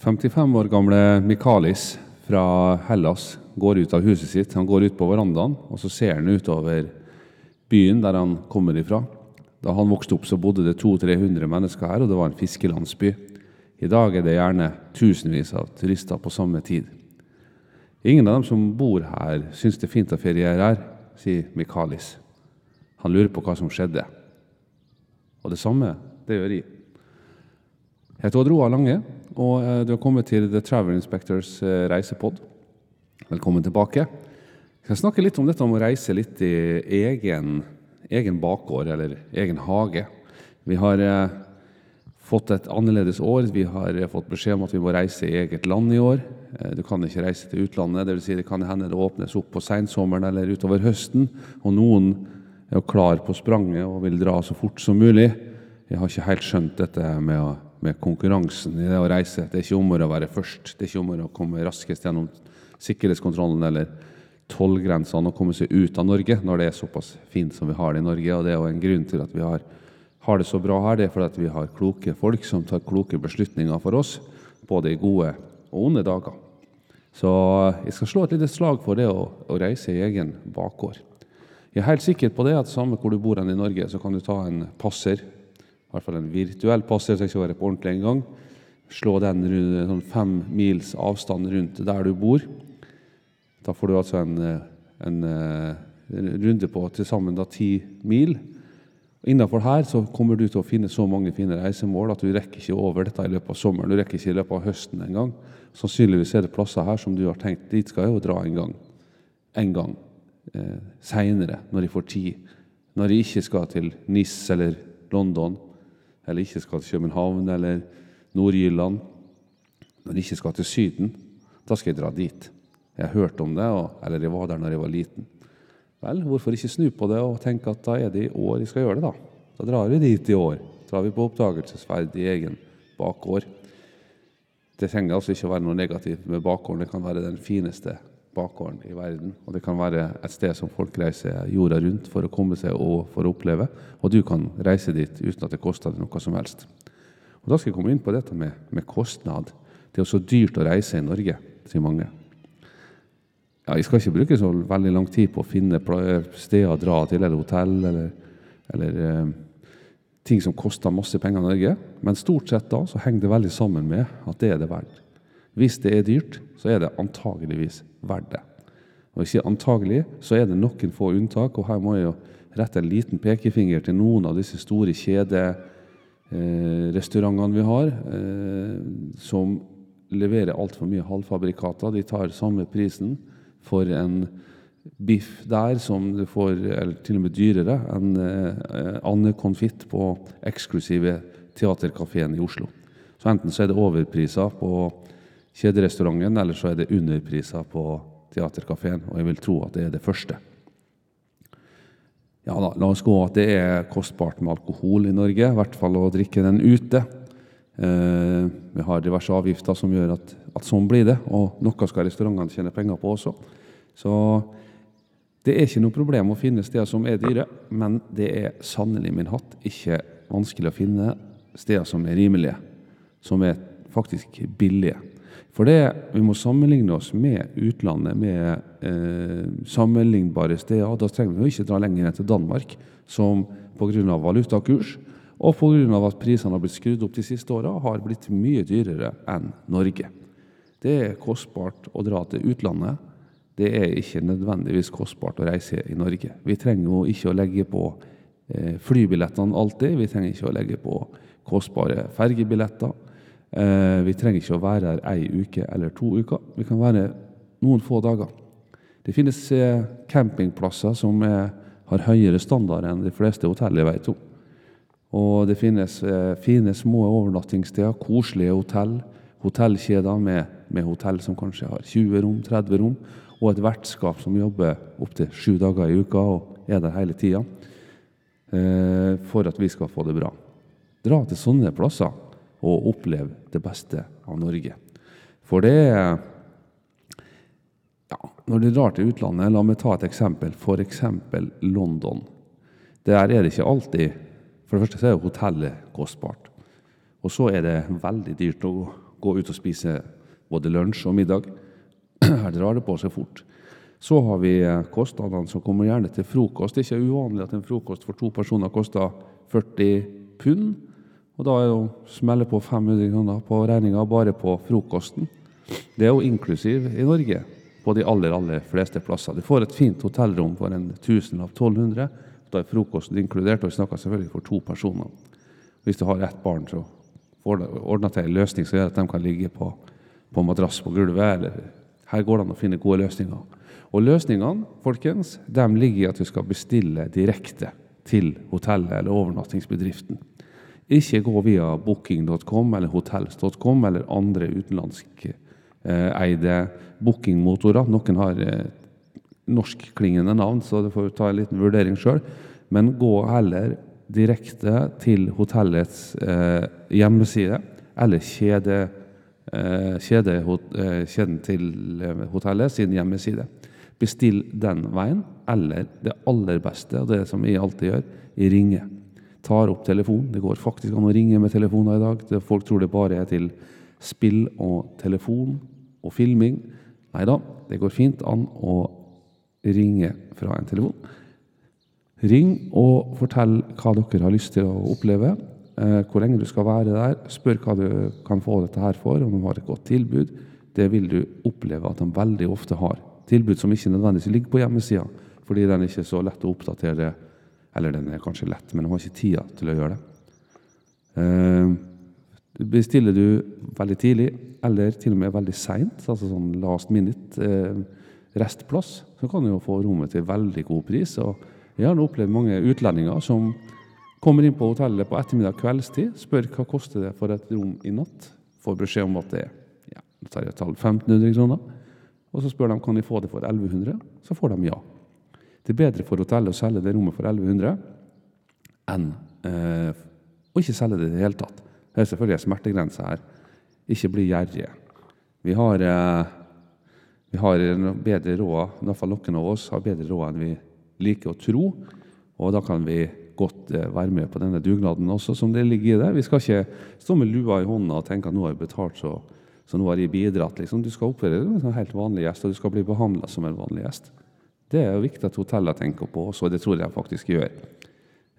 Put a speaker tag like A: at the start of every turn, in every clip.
A: 55 år gamle Mikalis fra Hellas går ut av huset sitt. Han går ut på verandaen, og så ser han utover byen der han kommer ifra. Da han vokste opp, så bodde det 200-300 mennesker her, og det var en fiskelandsby. I dag er det gjerne tusenvis av turister på samme tid. Ingen av dem som bor her, syns det er fint å feriere her, sier Mikalis. Han lurer på hva som skjedde. Og det samme, det gjør jeg. Jeg heter Odd Roar Lange, og eh, du har kommet til The Travel Inspectors eh, reisepod. Velkommen tilbake. Vi skal snakke litt om dette om å reise litt i egen, egen bakgård, eller egen hage. Vi har eh, fått et annerledes år. Vi har fått beskjed om at vi må reise i eget land i år. Du kan ikke reise til utlandet. Det, vil si det kan hende det åpnes opp på sensommeren eller utover høsten. Og noen er jo klar på spranget og vil dra så fort som mulig. Jeg har ikke helt skjønt dette med, med konkurransen i det å reise. Det er ikke om å være først. Det er ikke om å komme raskest gjennom sikkerhetskontrollen eller tollgrensene og komme seg ut av Norge når det er såpass fint som vi har det i Norge. Og det er jo en grunn til at vi har, har det så bra her. Det er fordi vi har kloke folk som tar kloke beslutninger for oss, både i gode og onde dager. Så jeg skal slå et lite slag for det å, å reise i egen bakgård. Jeg er helt sikker på det at samme hvor du bor i Norge, så kan du ta en passer i hvert fall en virtuell passiv være på ordentlig en gang. Slå den rundt, sånn fem mils avstand rundt der du bor. Da får du altså en, en, en runde på til sammen ti mil. Innenfor her så kommer du til å finne så mange fine reisemål at du rekker ikke over dette i løpet av sommeren. Du rekker ikke i løpet av høsten engang. Sannsynligvis er det plasser her som du har tenkt dit skal jeg jo dra en gang. En gang eh, seinere, når jeg får tid. Når jeg ikke skal til NIS eller London eller ikke skal til København eller Nord-Jylland, når de ikke skal til Syden, da skal jeg dra dit. Jeg har hørt om det, eller jeg var der når jeg var liten. Vel, hvorfor ikke snu på det og tenke at da er det i år jeg skal gjøre det, da? Da drar vi dit i år. Drar vi på oppdagelsesferd i egen bakgård. Det trenger altså ikke å være noe negativt med bakgården. Det kan være den fineste bakgården i verden. Og det kan være et sted som folk reiser jorda rundt for å komme seg og for å oppleve. Og du kan reise dit uten at det koster deg noe som helst. Og Da skal jeg komme inn på dette med, med kostnad. Det er jo så dyrt å reise i Norge, sier mange. Ja, Jeg skal ikke bruke så veldig lang tid på å finne steder å dra til, eller hotell, eller, eller eh, ting som koster masse penger i Norge. Men stort sett da så henger det veldig sammen med at det er det verdt. Hvis det er dyrt, så er det antageligvis verdt det. Og ikke antagelig, så er det noen få unntak. Og her må jeg jo rette en liten pekefinger til noen av disse store kjederestaurantene vi har, eh, som leverer altfor mye halvfabrikater. De tar samme prisen for en biff der som du får, eller til og med dyrere, enn eh, andekonfitt på eksklusive Teaterkafeen i Oslo. Så enten så er det overpriser på kjederestauranten, eller så er det underpriser på Teaterkafeen. Og jeg vil tro at det er det første. Ja da, La oss gå at det er kostbart med alkohol i Norge, i hvert fall å drikke den ute. Eh, vi har diverse avgifter som gjør at, at, sånn blir det, og noe skal restaurantene tjene penger på også. Så det er ikke noe problem å finne steder som er dyre, men det er sannelig min hatt ikke vanskelig å finne steder som er rimelige, som er faktisk billige. For det, vi må sammenligne oss med utlandet, med eh, sammenlignbare steder. Da trenger vi ikke dra lenger enn til Danmark, som pga. valutakurs og pga. at prisene har blitt skrudd opp de siste åra, har blitt mye dyrere enn Norge. Det er kostbart å dra til utlandet. Det er ikke nødvendigvis kostbart å reise i Norge. Vi trenger jo ikke å legge på eh, flybillettene alltid. Vi trenger ikke å legge på kostbare fergebilletter. Eh, vi trenger ikke å være her ei uke eller to uker. Vi kan være noen få dager. Det finnes eh, campingplasser som er, har høyere standard enn de fleste hotell jeg vet om. Og det finnes eh, fine, små overnattingssteder, koselige hotell, hotellkjeder med, med, hotell som kanskje har 20 rom, 30 rom, og et vertskap som jobber opptil sju dager i uka og er der hele tida, eh, for at vi skal få det bra. Dra til sånne plasser og oppleve det beste av Norge. For det er ja, Når du drar til utlandet, la meg ta et eksempel. F.eks. London. Der er det ikke alltid For det første så er hotellet kostbart. Og så er det veldig dyrt å gå ut og spise både lunsj og middag. Her drar det på seg fort. Så har vi eh, kostnadene som kommer gjerne til frokost. Det er ikke uvanlig at en frokost for to personer koster 40 pund. Og da er det å smelle på 500 kroner på regninga bare på frokosten. Det er jo inklusiv i Norge på de aller, aller fleste plasser. Du får et fint hotellrom for en tusen av 1200. Da er frokosten inkludert, og vi snakker selvfølgelig for to personer. Hvis du har ett barn, så ordner til en løsning som gjør at de kan ligge på, på madrass på gulvet. eller Her går det an å finne gode løsninger. Og løsningene folkens, de ligger i at du skal bestille direkte til hotellet eller overnattingsbedriften. Ikke gå via booking.com eller hotels.com eller andre utenlandske eh, bookingmotorer. Noen har eh, norskklingende navn, så du får ta en liten vurdering sjøl. Men gå heller direkte til hotellets eh, hjemmeside eller kjede, kjede, kjeden til hotellet sin hjemmeside. Bestill den veien, eller det aller beste, og det som jeg alltid gjør, jeg ringer. Tar opp telefonen. Det går faktisk an å ringe med telefoner i dag. Folk tror det bare er til spill og telefon og filming. Nei da, det går fint an å ringe fra en telefon. Ring og fortell hva dere har lyst til å oppleve. Eh, hvor lenge du skal være der. Spør hva du kan få dette her for, om de har et godt tilbud. Det vil du oppleve at de veldig ofte har. Tilbud som ikke nødvendigvis ligger på hjemmesida, fordi den er ikke så lett å oppdatere. Eller den er kanskje lett, men de har ikke tida til å gjøre det. Eh, bestiller du veldig tidlig, eller til og med veldig seint, altså sånn last minute eh, restplass, så kan du jo få rommet til veldig god pris. og jeg har opplevd mange utlendinger som kommer inn på hotellet på ettermiddag kveldstid, spør hva koster det for et rom i natt, får beskjed om at det er ja, det tall 1500 kroner. Og så spør de kan de få det for 1100, så får de ja. Det er bedre for hotellet å selge det rommet for 1100 enn eh, å ikke selge det i det hele tatt. Det er selvfølgelig en smertegrense her. Ikke bli gjerrige. Vi har, eh, vi har bedre råd, i hvert fall noen av oss har bedre råd enn vi liker å tro. Og da kan vi godt eh, være med på denne dugnaden også, som det ligger i det. Vi skal ikke stå med lua i hånda og tenke at nå har jeg betalt, så, så nå har jeg bidratt. Liksom. Du skal oppføre deg som en helt vanlig gjest, og du skal bli behandla som en vanlig gjest. Det er jo viktig at hotellene tenker på også, og det tror jeg faktisk gjør.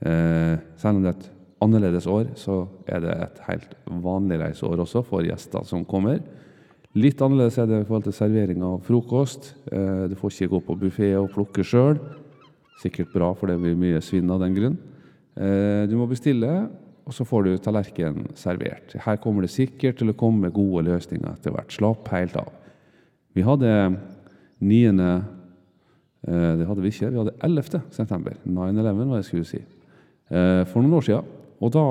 A: Eh, selv om det er et annerledes år, så er det et helt vanlig reiseår også for gjester som kommer. Litt annerledes er det i forhold til servering av frokost. Eh, du får ikke gå på buffé og plukke sjøl. Sikkert bra, for det blir mye svinn av den grunn. Eh, du må bestille, og så får du tallerken servert. Her kommer det sikkert til å komme gode løsninger etter hvert. Slapp helt av. Vi hadde 9. Eh, det hadde vi ikke. Vi hadde 11. september. 9-11, hva jeg skulle si. Eh, for noen år siden. Og da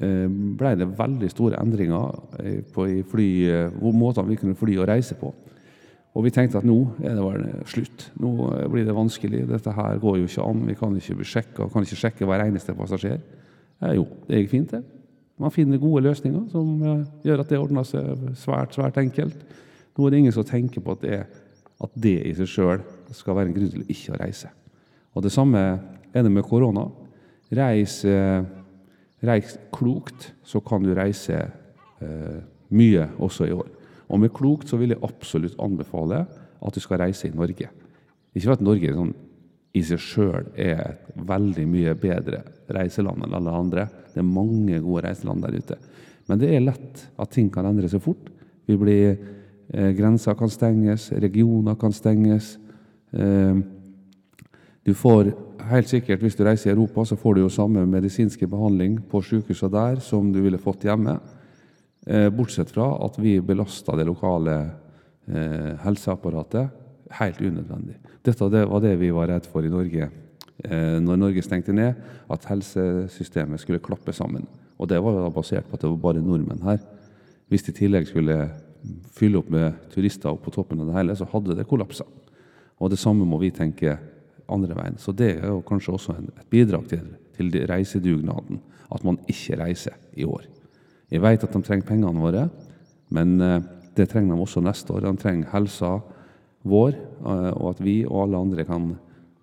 A: ble det veldig store endringer på fly, måtene vi kunne fly og reise på. Og vi tenkte at nå er det vel slutt. Nå blir det vanskelig. Dette her går jo ikke an. Vi kan ikke bli sjekka. Kan ikke sjekke hver eneste passasjer. Eh, jo, det gikk fint, det. Man finner gode løsninger som eh, gjør at det ordner seg svært, svært enkelt. Nå er det ingen som tenker på at det, at det i seg sjøl skal være en grunn til ikke å reise. Og Det samme er det med korona. Reis, eh, reis klokt, så kan du reise eh, mye også i år. Og med klokt så vil jeg absolutt anbefale at du skal reise i Norge. Ikke for at Norge sånn, i seg sjøl er et veldig mye bedre reiseland enn alle andre. Det er mange gode reiseland der ute. Men det er lett at ting kan endre seg fort. Vi blir, eh, Grenser kan stenges, regioner kan stenges. Eh, du får helt sikkert, Hvis du reiser i Europa, så får du jo samme medisinske behandling på sykehuset der som du ville fått hjemme. Eh, bortsett fra at vi belasta det lokale eh, helseapparatet helt unødvendig. Dette var det vi var redd for i Norge når Norge stengte ned, at helsesystemet skulle klappe sammen. Og det var da basert på at det var bare nordmenn her. Hvis de i tillegg skulle fylle opp med turister opp på toppen av det hele, så hadde det kollapsa. Og det samme må vi tenke andre veien. Så det er jo kanskje også et bidrag til, til reisedugnaden, at man ikke reiser i år. Jeg vet at de trenger pengene våre, men eh, det trenger de også neste år. De trenger helsa vår, eh, og at vi og alle andre kan,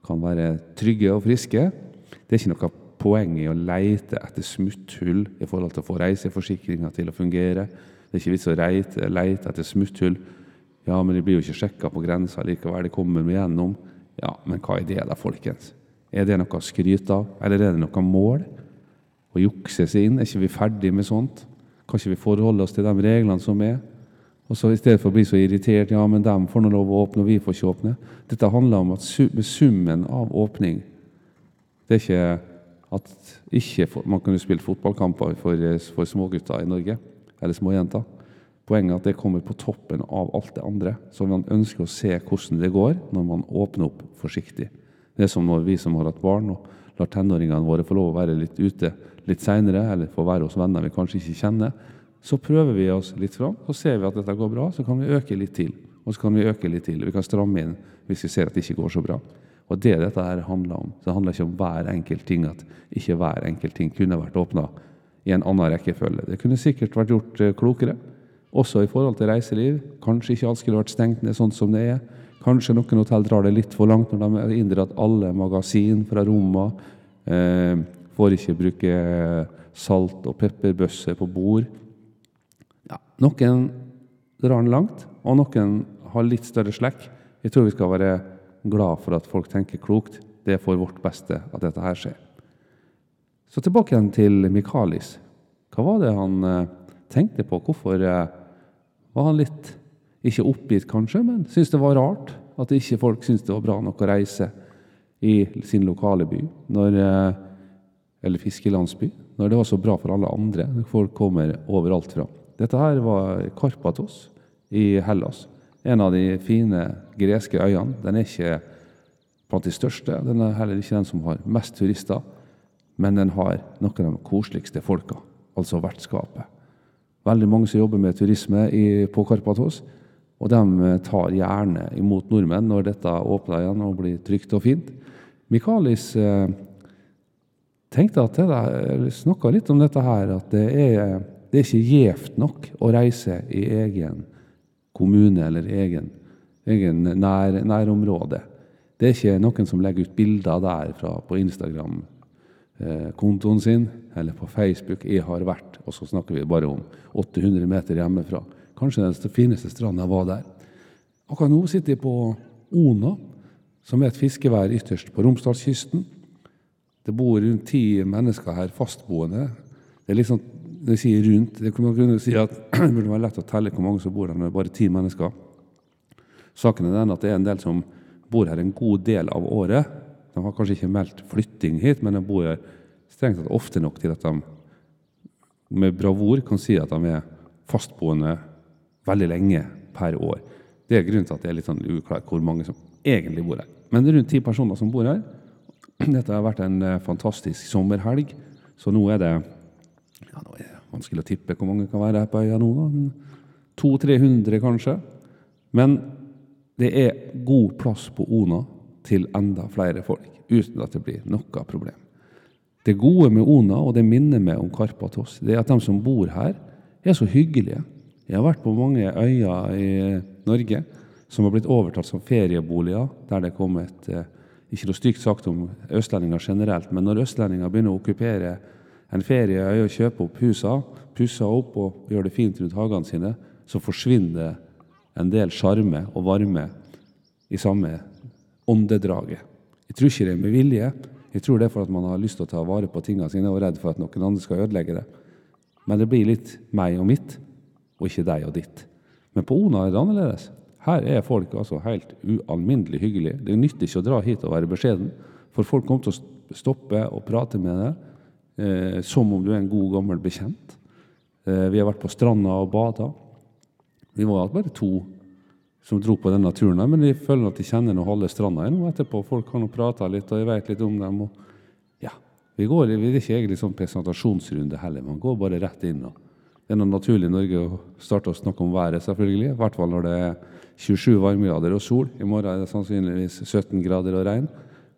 A: kan være trygge og friske. Det er ikke noe poeng i å leite etter smutthull i forhold til å få reiseforsikringa til å fungere. Det er ikke vits å leite etter smutthull. Ja, men de blir jo ikke sjekka på grensa likevel. De kommer vi gjennom. Ja, men hva er det da, folkens? Er det noe å skryte av, eller er det noe mål? Å jukse seg inn? Er ikke vi ferdig med sånt? Kan ikke vi forholde oss til de reglene som er? Og så I stedet for å bli så irritert ja, men de får nå lov å åpne, og vi får ikke åpne. Dette handler om at summen av åpning Det er ikke at ikke for, Man kunne spilt fotballkamper for, for smågutter i Norge, eller småjenter. Poenget er at det kommer på toppen av alt det andre. Så man ønsker å se hvordan det går når man åpner opp forsiktig. Det er som når vi som har hatt barn og lar tenåringene våre få lov å være litt ute litt seinere, eller få være hos venner vi kanskje ikke kjenner. Så prøver vi oss litt fram, så ser vi at dette går bra, så kan vi øke litt til. Og så kan vi øke litt til. Vi kan stramme inn hvis vi ser at det ikke går så bra. Og det dette her handler om. Så det handler ikke om hver enkelt ting, at ikke hver enkelt ting kunne vært åpna i en annen rekkefølge. Det kunne sikkert vært gjort eh, klokere, også i forhold til reiseliv. Kanskje ikke alt skulle vært stengt ned sånn som det er. Kanskje noen hotell drar det litt for langt når de har inndratt alle magasin fra rommene. Eh, får ikke bruke salt- og pepperbøsser på bord. Ja, noen drar den langt, og noen har litt større slekk. Jeg tror vi skal være glad for at folk tenker klokt. Det er for vårt beste at dette her skjer. Så tilbake igjen til Mikalis. Hva var det han eh, tenkte på? Hvorfor eh, var han litt ikke oppgitt, kanskje, men syntes det var rart at ikke folk syntes det var bra nok å reise i sin lokale by, når, eh, eller fiskelandsby, når det var så bra for alle andre. Folk kommer overalt fra. Dette her var Karpatos i Hellas. En av de fine greske øyene. Den er ikke blant de største. Den er heller ikke den som har mest turister. Men den har noen av de koseligste folka, altså vertskapet. Veldig mange som jobber med turisme i, på Karpatos. Og de eh, tar gjerne imot nordmenn når dette åpner igjen og blir trygt og fint. Michaelis eh, tenkte at det snakka litt om dette her, at det er, det er ikke gjevt nok å reise i egen kommune eller egen, egen nær, nærområde. Det er ikke noen som legger ut bilder der fra, på Instagram-kontoen sin eller på Facebook 'Jeg har vært', og så snakker vi bare om 800 meter hjemmefra. Kanskje den fineste stranda var der. Akkurat nå sitter jeg på Ona, som er et fiskevær ytterst på Romsdalskysten. Det bor rundt ti mennesker her fastboende. Det er liksom, det sier rundt. Det kunne si at det burde være lett å telle hvor mange som bor her når det er bare ti mennesker. Saken er den at det er en del som bor her en god del av året. De har kanskje ikke meldt flytting hit, men de bor her strengt tatt ofte nok til at de med bravur kan si at de er fastboende veldig lenge per år. Det er grunnen til at det er litt sånn uklart hvor mange som egentlig bor her. Men det er rundt ti personer som bor her. Dette har vært en eh, fantastisk sommerhelg, så nå er det ja, nå er det vanskelig å tippe hvor mange kan være her på øya nå. da. 200-300 kanskje. Men det er god plass på Ona til enda flere folk, uten at det blir noe problem. Det gode med Ona, og det minner meg om Karpatos, det er at de som bor her, er så hyggelige. Jeg har vært på mange øyer i Norge som har blitt overtatt som ferieboliger, der det er kommet eh, ikke noe stygt sagt om østlendinger generelt, men når østlendinger begynner å okkupere en ferieøy og kjøpe opp husene, pusse opp og gjøre det fint rundt hagene sine, så forsvinner en del sjarme og varme i samme åndedraget. Jeg tror ikke det er med vilje. Jeg tror det er for at man har lyst til å ta vare på tingene sine og er redd for at noen andre skal ødelegge det. Men det blir litt meg og mitt, og ikke deg og ditt. Men på Ona er det annerledes. Her er folk altså helt ualminnelig hyggelige. Det nytter ikke å dra hit og være beskjeden, for folk kommer til å stoppe og prate med deg eh, som om du er en god, gammel bekjent. Eh, vi har vært på stranda og bada. Vi var bare to som dro på denne turen, men de føler at de kjenner nå halve stranda nå etterpå. Folk har nå prata litt, og jeg vet litt om dem. og ja, vi går, Det er ikke egentlig sånn presentasjonsrunde heller, man går bare rett inn. og Det er noe naturlig i Norge å starte å snakke om været, selvfølgelig. I hvert fall når det er 27 varmegrader og sol. I morgen er det sannsynligvis 17 grader og regn.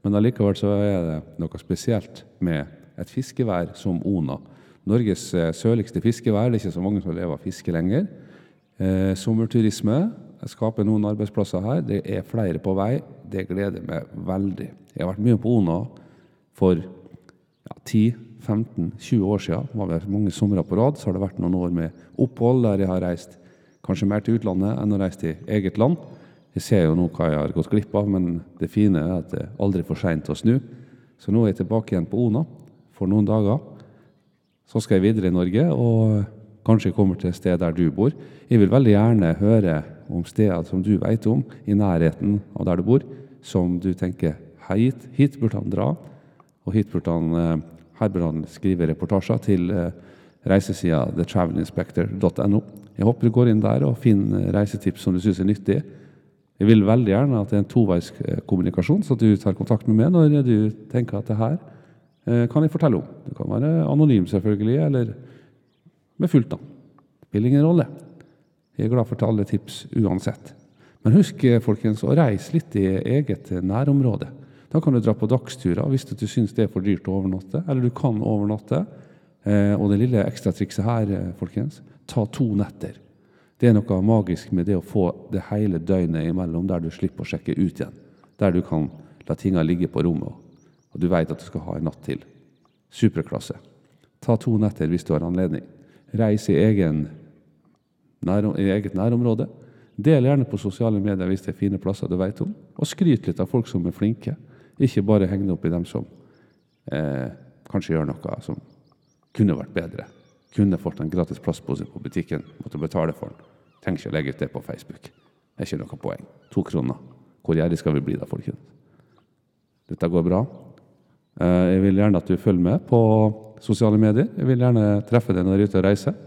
A: Men allikevel så er det noe spesielt med et fiskevær som Ona. Norges eh, sørligste fiskevær. Det er ikke så mange som lever av fiske lenger. Eh, sommerturisme skaper noen arbeidsplasser her. Det er flere på vei. Det gleder meg veldig. Jeg har vært mye på Ona for ja, 10-15-20 år siden, var det mange somre på rad, så har det vært noen år med opphold der jeg har reist kanskje mer til utlandet enn å reise til eget land. Jeg ser jo nå hva jeg har gått glipp av, men det fine er at det er aldri for seint å snu. Så nå er jeg tilbake igjen på Ona for noen dager. Så skal jeg videre i Norge og kanskje kommer til et sted der du bor. Jeg vil veldig gjerne høre om steder som du vet om i nærheten av der du bor, som du tenker hit, hit burde han dra, og hit burde han, eh, her burde han skrive reportasjer til eh, reisesida thetravelinspector.no. Jeg håper du går inn der og finner reisetips som du syns er nyttig. Jeg vil veldig gjerne at det er en toveis eh, kommunikasjon, så du tar kontakt med meg når du tenker at det her kan jeg fortelle om. Det kan være anonym, selvfølgelig, eller med fullt navn. Spiller ingen rolle. Jeg er glad for alle tips uansett. Men husk folkens, å reise litt i eget nærområde. Da kan du dra på dagsturer hvis du syns det er for dyrt å overnatte, eller du kan overnatte. Eh, og det lille ekstratrikset her, eh, folkens, ta to netter. Det er noe magisk med det å få det hele døgnet imellom, der du slipper å sjekke ut igjen. Der du kan la tinga ligge på rommet, og du vet at du skal ha en natt til. Superklasse. Ta to netter hvis du har anledning. Reis i, egen, nær, i eget nærområde. Del gjerne på sosiale medier hvis det er fine plasser du vet om, og skryt litt av folk som er flinke. Ikke bare heng det opp i dem som eh, kanskje gjør noe som kunne vært bedre. Kunne fått en gratis plastpose på butikken, måtte betale for den. Trenger ikke å legge ut det på Facebook. Det er ikke noe poeng. To kroner. Hvor gjerrig skal vi bli da, folkens? Dette går bra. Eh, jeg vil gjerne at du følger med på sosiale medier. Jeg vil gjerne treffe deg når du er ute og reiser.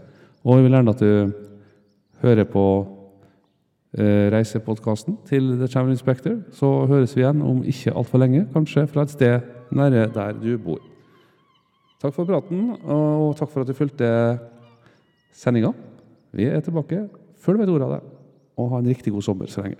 A: Og jeg vil gjerne at du hører på Eh, reisepodkasten til The Travel Inspector. Så høres vi igjen om ikke altfor lenge, kanskje fra et sted nære der du bor. Takk for praten, og takk for at du fulgte sendinga. Vi er tilbake før du vet ordet av det. Og ha en riktig god sommer så lenge.